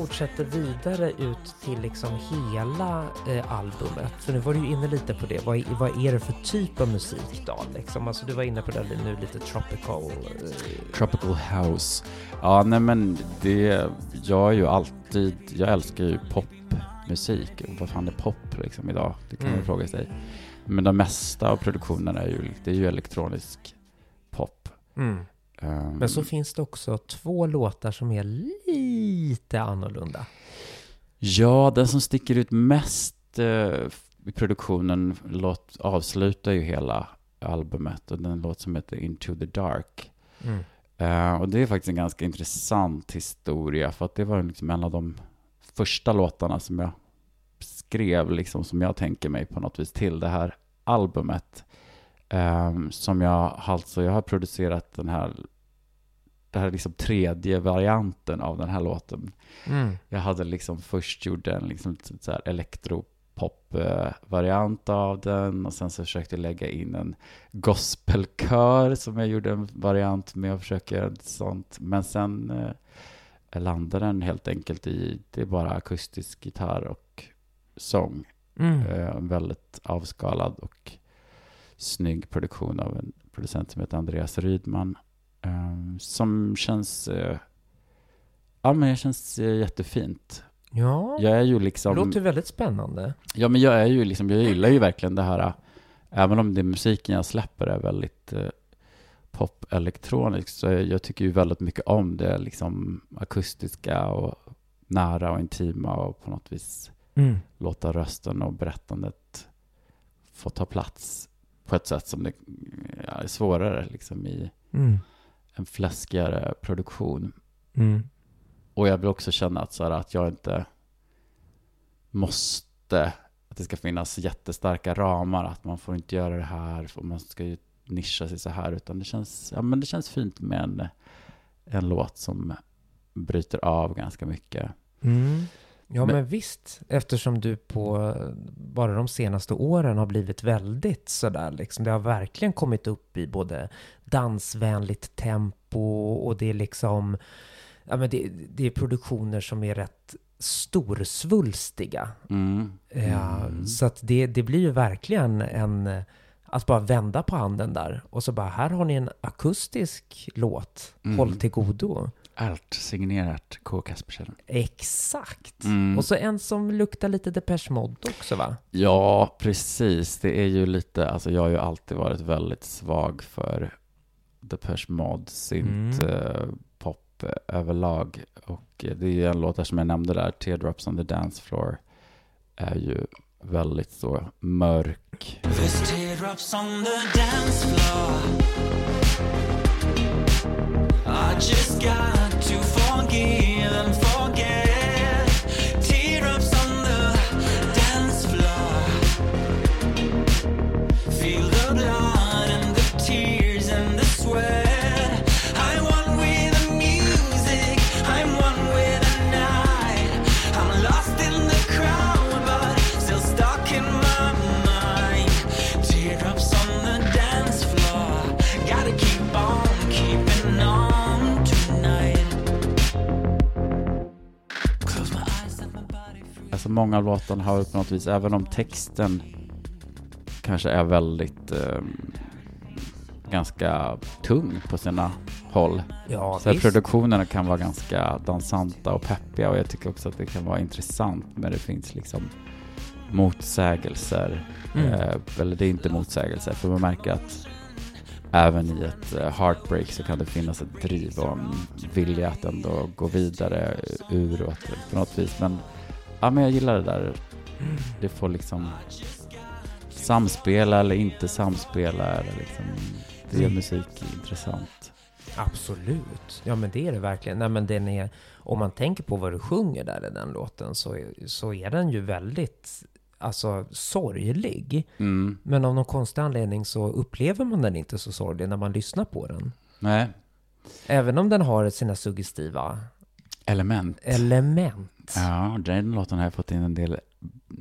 fortsätter vidare ut till liksom hela eh, albumet, för nu var du ju inne lite på det, vad, är- vad är det för typ av musik då? Liksom? Alltså du var inne på det nu, lite tropical. Eh, Tropical House. Ja, nej men det, jag är ju alltid, jag älskar ju popmusik. Vad fan är pop liksom idag? Det kan man Mm. ju fråga sig. Men de mesta av produktionerna är ju, det är ju elektronisk pop. mm. Ehm, Men så finns det också två låtar som är lite annorlunda. Ja, den som sticker ut mest eh, i produktionen låt, avslutar ju hela albumet och den låt som heter Into the Dark. Mm. Eh, och det är faktiskt en ganska intressant historia för att det var liksom en av de första låtarna som jag skrev, liksom som jag tänker mig på något vis till det här albumet. Eh, som jag alltså, jag har producerat den här, det här är liksom tredje varianten av den här låten. Mm. Jag hade liksom först gjort en liksom så här elektropop-variant av den och sen så försökte jag lägga in en gospelkör som jag gjorde en variant med och försöka göra sånt. Men sen eh, landar den helt enkelt i, det är bara akustisk gitarr och sång. Mm. Eh, väldigt avskalad och snygg produktion av en producent som heter Andreas Rydman. Eh, som känns, eh, ja men det känns eh, jättefint. Ja, Jag är ju det liksom, låter väldigt spännande. ja men jag är ju liksom, jag gillar ju verkligen det här, även om det musiken jag släpper är väldigt eh, pop elektronisk så jag, jag tycker ju väldigt mycket om det liksom akustiska och nära och intima och på något vis Mm. låta rösten och berättandet få ta plats på ett sätt som det ja, är svårare liksom i Mm. en fläskigare produktion. Mm. Och jag vill också känna att, så här, att jag inte måste, att det ska finnas jättestarka ramar, att man får inte göra det här, och man ska ju nischa sig så här, utan det känns, ja, men det känns fint med en, en låt som bryter av ganska mycket. Mm. Ja, men, Men- visst. Eftersom du på bara de senaste åren har blivit väldigt sådär liksom. Det har verkligen kommit upp i både dansvänligt tempo och det är liksom... Ja, men det, det är produktioner som är rätt storsvulstiga. Mm. Ja, Mm. Så att det, det blir ju verkligen en... Att bara vända på handen där och så bara, här har ni en akustisk låt. Mm. Håll till godo. Allt signerat K. Kaspersen. Exakt. Mm. Och så en som luktar lite Depeche Mode också va? Ja, precis. Det är ju lite, alltså jag har ju alltid varit väldigt svag för Depeche Mode, synt, Mm. eh, pop eh, överlag. Och eh, det är ju en låt där som jag nämnde där, Teardrops on the Dance Floor, är ju väldigt så mörk. There's teardrops on the dance floor. Just got to forgive and forget. Alltså många av låtarna har på något vis, även om texten kanske är väldigt eh, ganska tung på sina håll, Ja, Så produktionerna kan vara ganska dansanta och peppiga och jag tycker också att det kan vara intressant men det finns liksom motsägelser. Mm. Eh, eller det är inte motsägelser för man märker att även i ett eh, heartbreak så kan det finnas ett driv och en vilja att ändå gå vidare ur och på något vis. Men ja, men jag gillar det där. Det får liksom samspela eller inte samspela. Eller liksom, det gör Mm. musik intressant. Absolut. Ja, men det är det verkligen. Nej, men den är, om man tänker på vad du sjunger där i den låten så så är den ju väldigt alltså, sorglig. Mm. Men av någon konstig anledning så upplever man den inte så sorglig när man lyssnar på den. Nej, Även om den har sina suggestiva element. element. Ja, den låten har jag fått in en del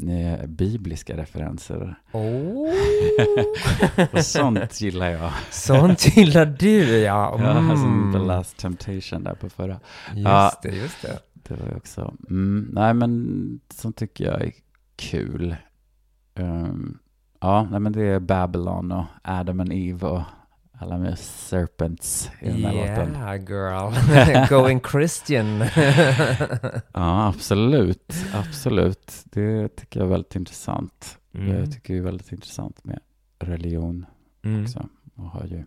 eh, bibliska referenser. Oh, Och sånt gillar jag. sånt gillar du ja. Ja, som Mm. The Last Temptation där på förra. Just Ja. det, just det. Det var ju också... Mm, nej, men sånt tycker jag är kul. Ehm, ja, nej, men det är Babylon och Adam and Eve och alla med Serpents i den här låten. Yeah, girl. Going Christian. Ja, absolut. Absolut. Det tycker jag är väldigt intressant. Mm. Jag tycker det är väldigt intressant med religion Mm. också. Och har ju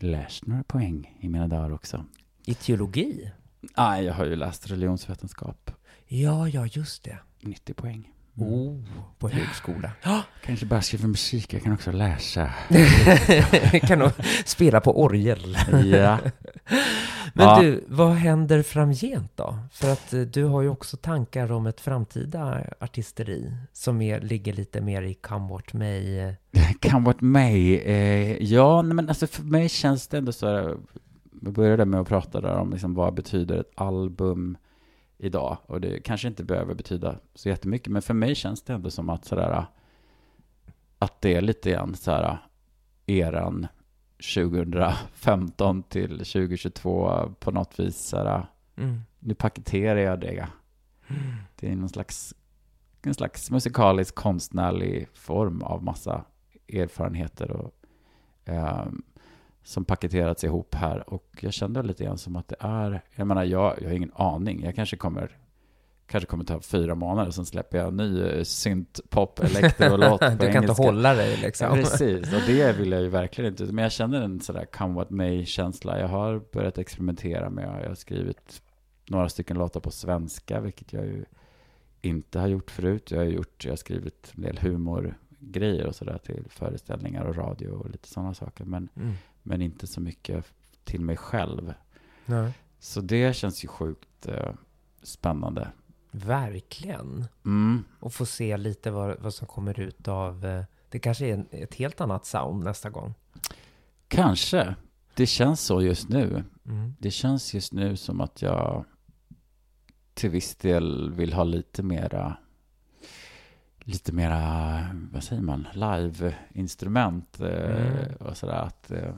läst några poäng i mina dagar också. I teologi? Nej, jag har ju läst religionsvetenskap. Ja, ja, just det. 90 poäng. Oh, på högskola. Kanske bara skriva musik, jag kan också läsa. kan nog spela på orgel. ja. Men Ja. du, vad händer framgent då? För att eh, du har ju också tankar om ett framtida artisteri som är, ligger lite mer i Come What May. eh, Kan vara mig. Eh, ja, men alltså för mig känns det ändå så här. Vi började med att prata där om liksom vad betyder ett album idag. Och det kanske inte behöver betyda så jättemycket. Men för mig känns det ändå som att sådär. Att det är lite grann så här eran 2015 till 2022 på något vis så här. Mm. nu paketerar jag det. Det är någon slags, en slags musikalisk konstnärlig form av massa erfarenheter och, ehm, som paketerats ihop här. Och jag kände lite grann som att det är, jag menar jag, jag har ingen aning. Jag kanske kommer kanske kommer ta fyra månader, sen släpper jag en ny eh, synt, pop, elektro-låt på Du kan engelska. inte hålla dig liksom. Ja, precis, och det vill jag ju verkligen inte. Men jag känner en sådär come what may-känsla. Jag har börjat experimentera med, jag har skrivit några stycken låtar på svenska, vilket jag ju inte har gjort förut. Jag har gjort, jag har skrivit en del humorgrejer och sådär till föreställningar och radio och lite sådana saker. Men, Mm. Men inte så mycket till mig själv. Nej. Så det känns ju sjukt eh, spännande. Verkligen. Mm. Och få se lite vad, vad som kommer ut av... eh, Det kanske är en, ett helt annat sound nästa gång. Kanske. Det känns så just nu. Mm. Det känns just nu som att jag till viss del vill ha lite mera lite mera, vad säger man, live-instrument eh, Mm. och sådär. Att, eh,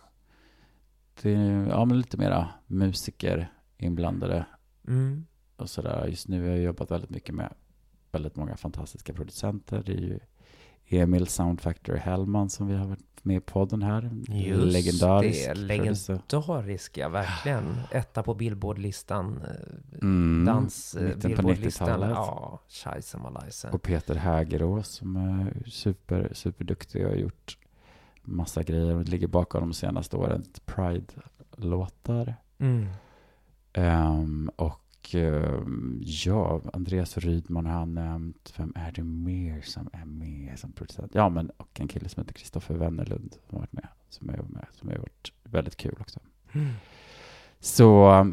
det är ja, men lite mera musiker inblandade Mm. och sådär. Just nu har jag jobbat väldigt mycket med väldigt många fantastiska producenter. Det är ju Emil Sound Factory Hellman som vi har varit med i podden här. Just Legendarisk det, producer. legendarisk ja, verkligen. Etta på Billboardlistan, eh, Mm, dans, eh, mitten på Billboardlistan. 90-talet. Ja, scheisse malaise. Och Peter Hägerås som är super, superduktig och har gjort massa grejer och ligger bakom de senaste årens Pride-låtar. Mm. Ehm, och ehm, ja, Andreas Rydman har han nämnt. Vem är det mer som är med som producent? Ja, men och en kille som heter Kristoffer Wennerlund som har varit med. Som är med, som har varit väldigt kul också. Mm. Så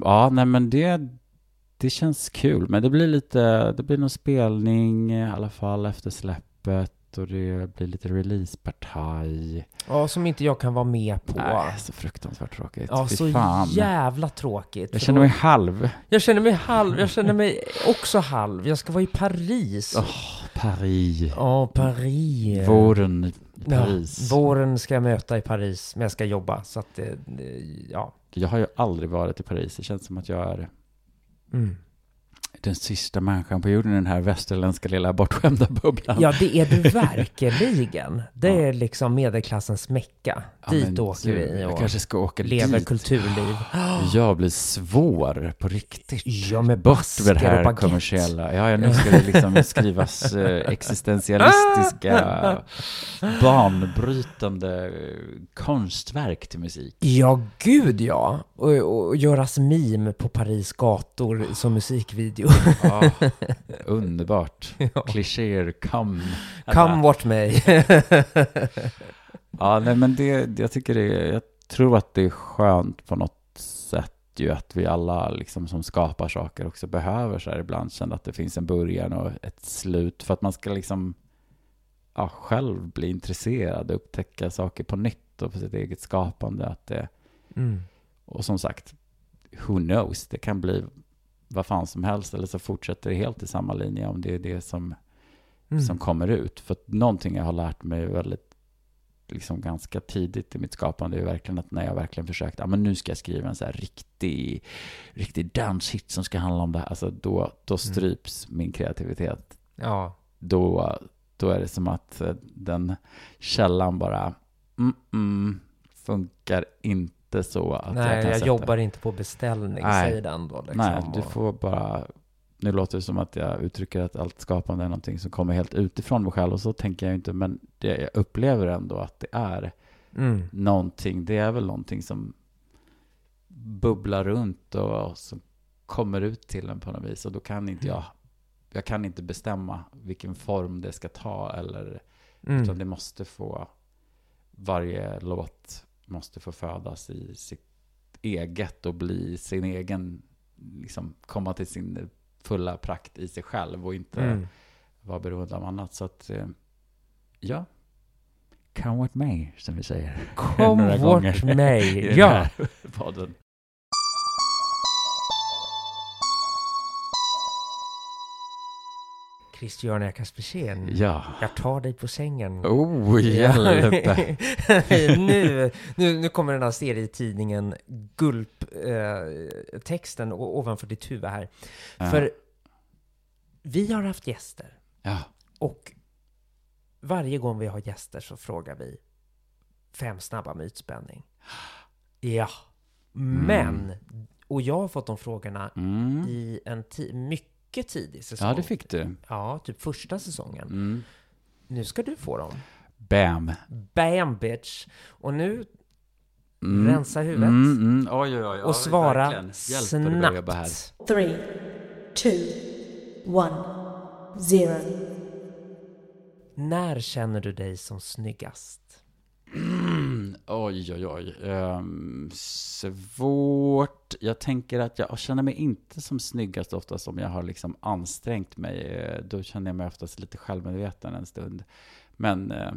ja, nej men det, det känns kul. Men det blir lite, det blir någon spelning i alla fall efter släppet. Och det blir lite releasepartaj. Ja, som inte jag kan vara med på. Nej, så fruktansvärt tråkigt. Ja, Fy så fan. jävla tråkigt. Jag känner mig halv. jag känner mig halv, jag känner mig också halv. Jag ska vara i Paris. Åh, Paris. Ja, Paris. Våren i Ja, Paris. våren ska jag möta i Paris, men jag ska jobba. Så att det ja. Jag har ju aldrig varit i Paris. Det känns som att jag är Mm. Den sista människan på jorden i den här västerländska lilla bortskämda bubblan. Ja, det är du verkligen. Det Ja. är liksom medelklassens mecka. Ja, Dit åker du, vi Jag och kanske ska åka lever dit. kulturliv. Jag blir svår på riktigt. Ja, med Bort med det och här kommersiella. Ja, ja, nu ska det liksom skrivas eh, existentialistiska, banbrytande eh, konstverk till musik. Ja, gud ja. Och, och göras meme på Paris gator som musikvideo. Ja, underbart. Klichéer, come. Come watch me. Ja, nej men det, jag tycker det, jag tror att det är skönt på något sätt ju att vi alla liksom som skapar saker också behöver så här ibland känna att det finns en början och ett slut för att man ska liksom ja, själv bli intresserad och upptäcka saker på nytt och för sitt eget skapande. Att det, Mm. och som sagt, who knows, det kan bli vad fan som helst eller så fortsätter det helt i samma linje om det är det som Mm. som kommer ut. För att någonting jag har lärt mig väldigt, liksom ganska tidigt i mitt skapande är verkligen att när jag verkligen försökt, ja men nu ska jag skriva en så här riktig, riktig danshit som ska handla om det här, alltså då, då stryps min kreativitet. Ja. Då, då är det som att eh, den källan bara, mm, mm, funkar inte så att Nej, jag kan jag sätta. jobbar inte på beställning, Nej. den då. Liksom. Nej, du Och- får bara... Nu låter det som att jag uttrycker att allt skapande är någonting som kommer helt utifrån mig själv och så tänker jag inte, men det, jag upplever ändå att det är Mm. någonting, det är väl någonting som bubblar runt och som kommer ut till en på något vis och då kan inte jag, jag kan inte bestämma vilken form det ska ta eller, Mm. utan det måste få, varje låt måste få födas i sitt eget och bli sin egen, liksom komma till sin fulla prakt i sig själv och inte Mm. vara beroende av annat. Så att, eh, ja, come with me, som vi säger. May. i den Ja. podden. Christian Kaspersen. Ja. Jag tar dig på sängen. Oh, hjälp! nu, nu, nu kommer den här serietidningen Gulp-texten ovanför ditt huvud här. Ja. För vi har haft gäster Ja. och varje gång vi har gäster så frågar vi fem snabba mytspänning. Ja, men, och jag har fått de frågorna Mm. i en ti- mycket tidig säsong. Ja, det fick du. Ja, typ första säsongen. Mm. Nu ska du få dem. Bam! Bam bitch! Och nu Mm. rensa huvudet Mm, mm. Oj, oj, oj. Och svara snabbt. Three, two, one, zero. När känner du dig som snyggast? Oj, oj, oj. Ehm, svårt. Jag tänker att jag känner mig inte som snyggast oftast om jag har liksom ansträngt mig. Eh, Då känner jag mig oftast lite självmedveten en stund. Men eh,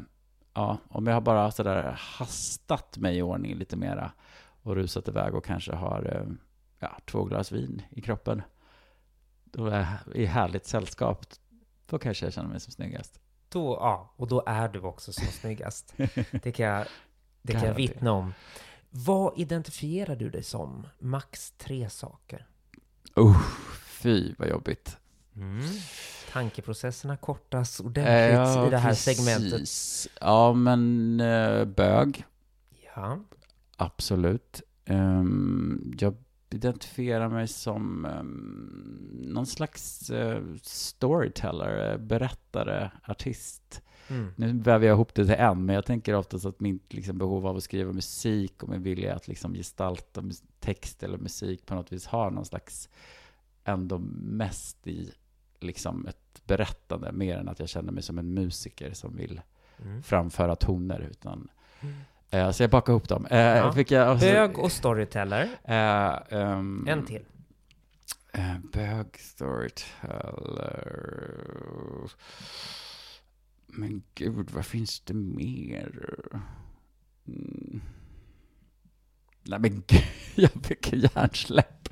ja, om jag har bara sådär hastat mig i ordning lite mera och rusat iväg och kanske har eh, ja, två glas vin i kroppen. Då är i härligt sällskap. Då kanske jag känner mig som snyggast. Då, ja, och då är du också som snyggast. Det kan jag, det kan jag vittna om. Vad identifierar du dig som? Max tre saker. Uh, fy vad jobbigt. Tankeprocesserna kortas Eh, ordentligt i det här segmentet. precis. Ja, men eh, bög, Ja. absolut. Ehm, jag identifierar mig som um, någon slags eh, storyteller, eh, berättare, artist. Mm. Nu väver jag ihop det till en, men jag tänker oftast att mitt liksom, behov av att skriva musik och min vilja att liksom, gestalta text eller musik på något vis har någon slags ändå mest i liksom, ett berättande, mer än att jag känner mig som en musiker som vill Mm. framföra toner. Utan, Mm. eh, så jag bakar ihop dem. Eh, Ja. fick jag, alltså, Bög och storyteller. eh, ehm, En till. Eh, bög storyteller. Men gud, vad finns det mer? Mm. Nej men gud, jag fick hjärnsläpp.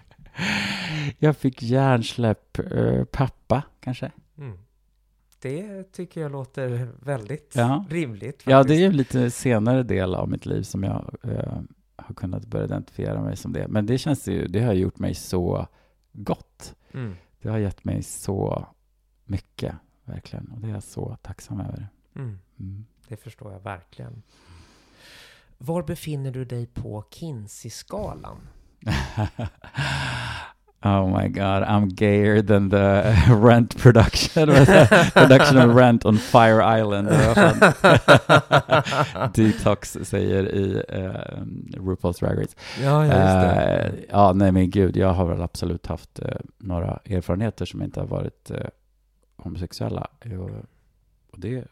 Jag fick hjärnsläpp. Eh, pappa, kanske? Mm. Det tycker jag låter väldigt Ja. rimligt. Ja, faktiskt. det är ju lite senare del av mitt liv som jag eh, har kunnat börja identifiera mig som det. Men det känns ju, det har gjort mig så gott. Mm. Det har gett mig så mycket, verkligen. Och det är jag så tacksam över. Mm. Mm. Det förstår jag verkligen. Var befinner du dig på Kinsey-skalan? oh my god, I'm gayer than the rent production. production of Rent on Fire Island. Det Detox säger i uh, RuPaul's Drag Race. Ja, Eh, ja, nej men gud, jag har väl absolut haft eh, några erfarenheter som inte har varit eh, homosexuella. Och, och det,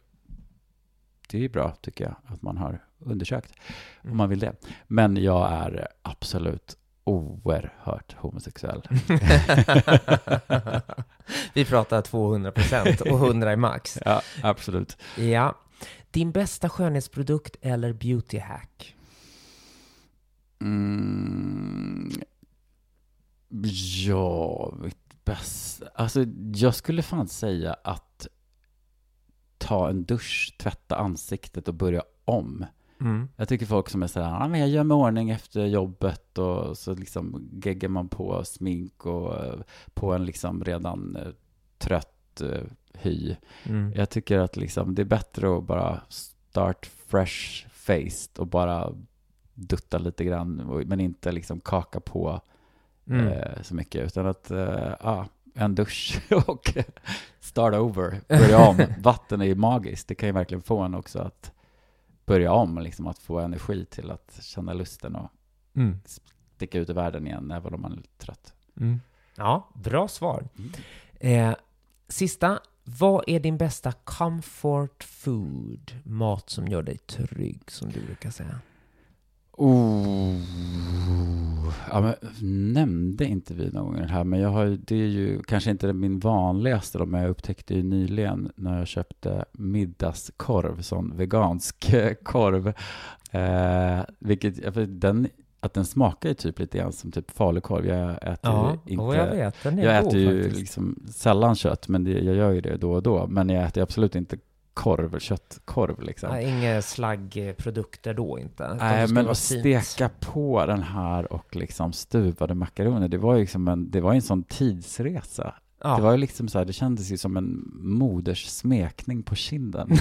det är bra, tycker jag, att man har undersökt, om man vill det. Men jag är absolut oerhört homosexuell. Vi pratar 200 procent och 100 är max. ja, absolut. Ja. Din bästa skönhetsprodukt eller beauty hack? Mm, ja, mitt bästa... Alltså, jag skulle fan säga att ta en dusch, tvätta ansiktet och börja om. Mm. Jag tycker folk som är sådär, ah, men jag gör mig ordning efter jobbet och så liksom geggar man på smink och eh, på en liksom redan eh, trött eh, hy. Mm. Jag tycker att liksom det är bättre att bara start fresh faced och bara dutta lite grann, men inte liksom kaka på Mm. eh, så mycket, utan att, eh, ja, en dusch och start over, börja om. Vatten är ju magiskt, det kan ju verkligen få en också att börja om, liksom att få energi till att känna lusten och Mm. sticka ut i världen igen, även om man är trött. Mm. Ja, bra svar. Mm. Eh, sista. Vad är din bästa comfort food? Mat som gör dig trygg, som du brukar säga. Oh. Ja, men, nämnde inte vi någon gång det här, men jag har, det är ju kanske inte min vanligaste, då, men jag upptäckte ju nyligen när jag köpte middagskorv, sån vegansk korv. Eh, vilket, den att den smakar ju typ lite grann som typ falukorv. Jag äter Ja, ju inte... jag vet, den jag god äter ju liksom sällan kött, men det, jag gör ju det då och då. Men jag äter absolut inte korv, köttkorv liksom. Nej, inga slaggprodukter då inte. Nej, men att fint. steka på den här och liksom stuvade makaroner, det var ju liksom en, det var en sån tidsresa. Ja. Det var ju liksom så här, det kändes ju som en moders smekning på kinden.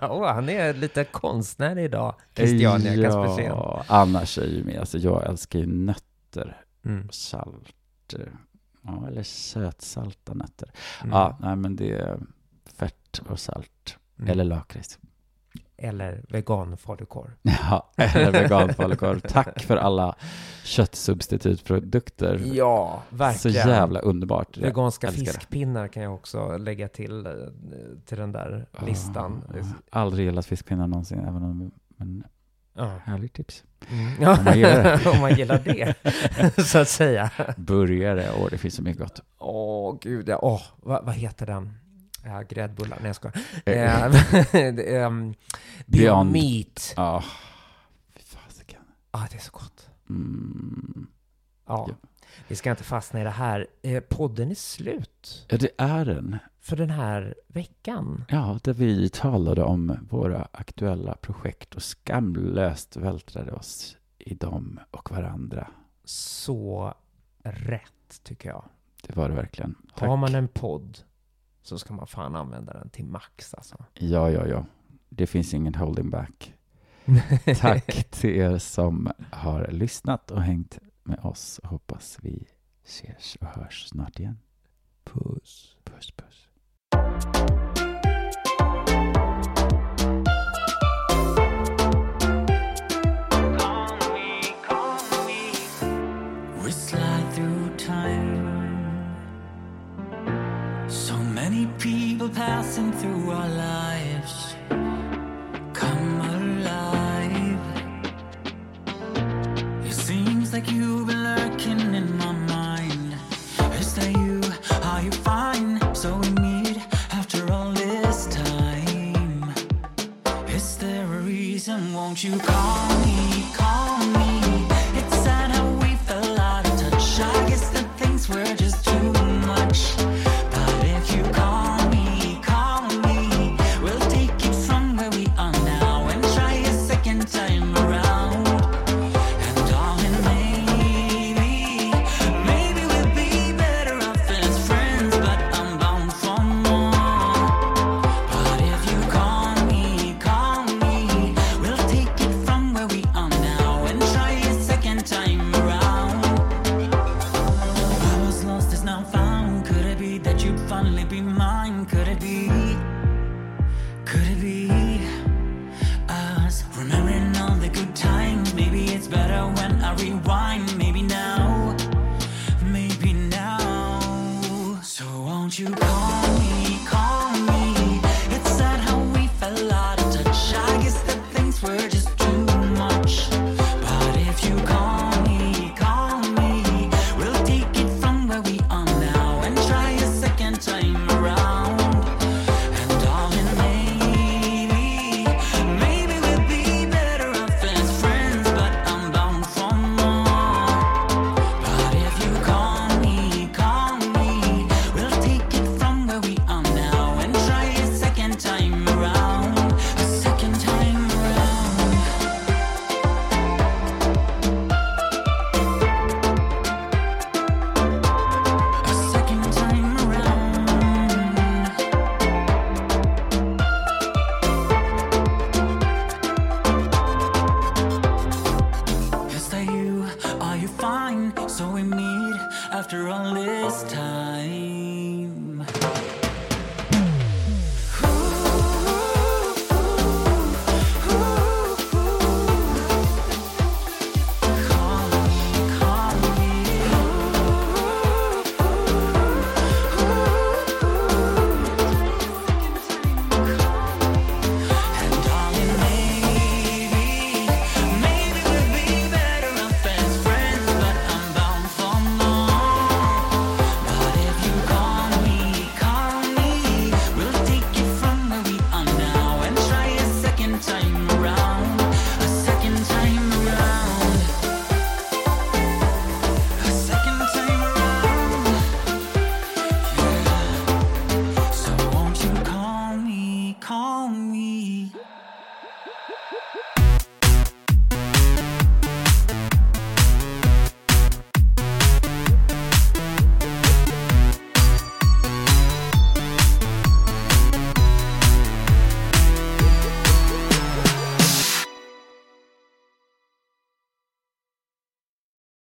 Åh, han är lite konstnärlig idag, Christiania Kaspersen. ja, annars är ju med, alltså jag älskar ju nötter, Mm. salt, ja, eller sötsalta nötter. Mm. Ja, nej men det fett och salt, Mm. eller lakrits. Eller veganfalukorv. Ja, eller veganfalukorv. Tack för alla köttsubstitutprodukter. Ja, Så verkligen. jävla underbart. Veganska fiskpinnar kan jag också lägga till, eh, till den där listan. Ah, aldrig gillat fiskpinnar någonsin, även om, men Ja. härligt tips. Mm. Om man gillar det. Om man gillar det, så att säga. Burgare, åh det finns så mycket gott. Åh, gud. Ja. Åh, vad, vad heter den? Ja, gräddbullar. Nej, jag skojar. Det är, um, Beyond. Meat. Ja, fy fasiken. Ah, det är så gott. Mm. Ja. Ja. Vi ska inte fastna i det här. Eh, podden är slut Ja, det är den. för den här veckan. Ja, där vi talade om våra aktuella projekt och skamlöst vältrade oss i dem och varandra. Så rätt, tycker jag. Det var det verkligen. Tack. Har man en podd så ska man fan använda den till max alltså. Ja, ja, ja. Det finns ingen holding back. Tack till er som har lyssnat och hängt med oss. Hoppas vi ses och hörs snart igen. Puss. Puss, puss. People passing through our lives. Come alive. It seems like you've been lurking in my mind. Is that you? Are you fine? So we meet after all this time. Is there a reason? Won't you call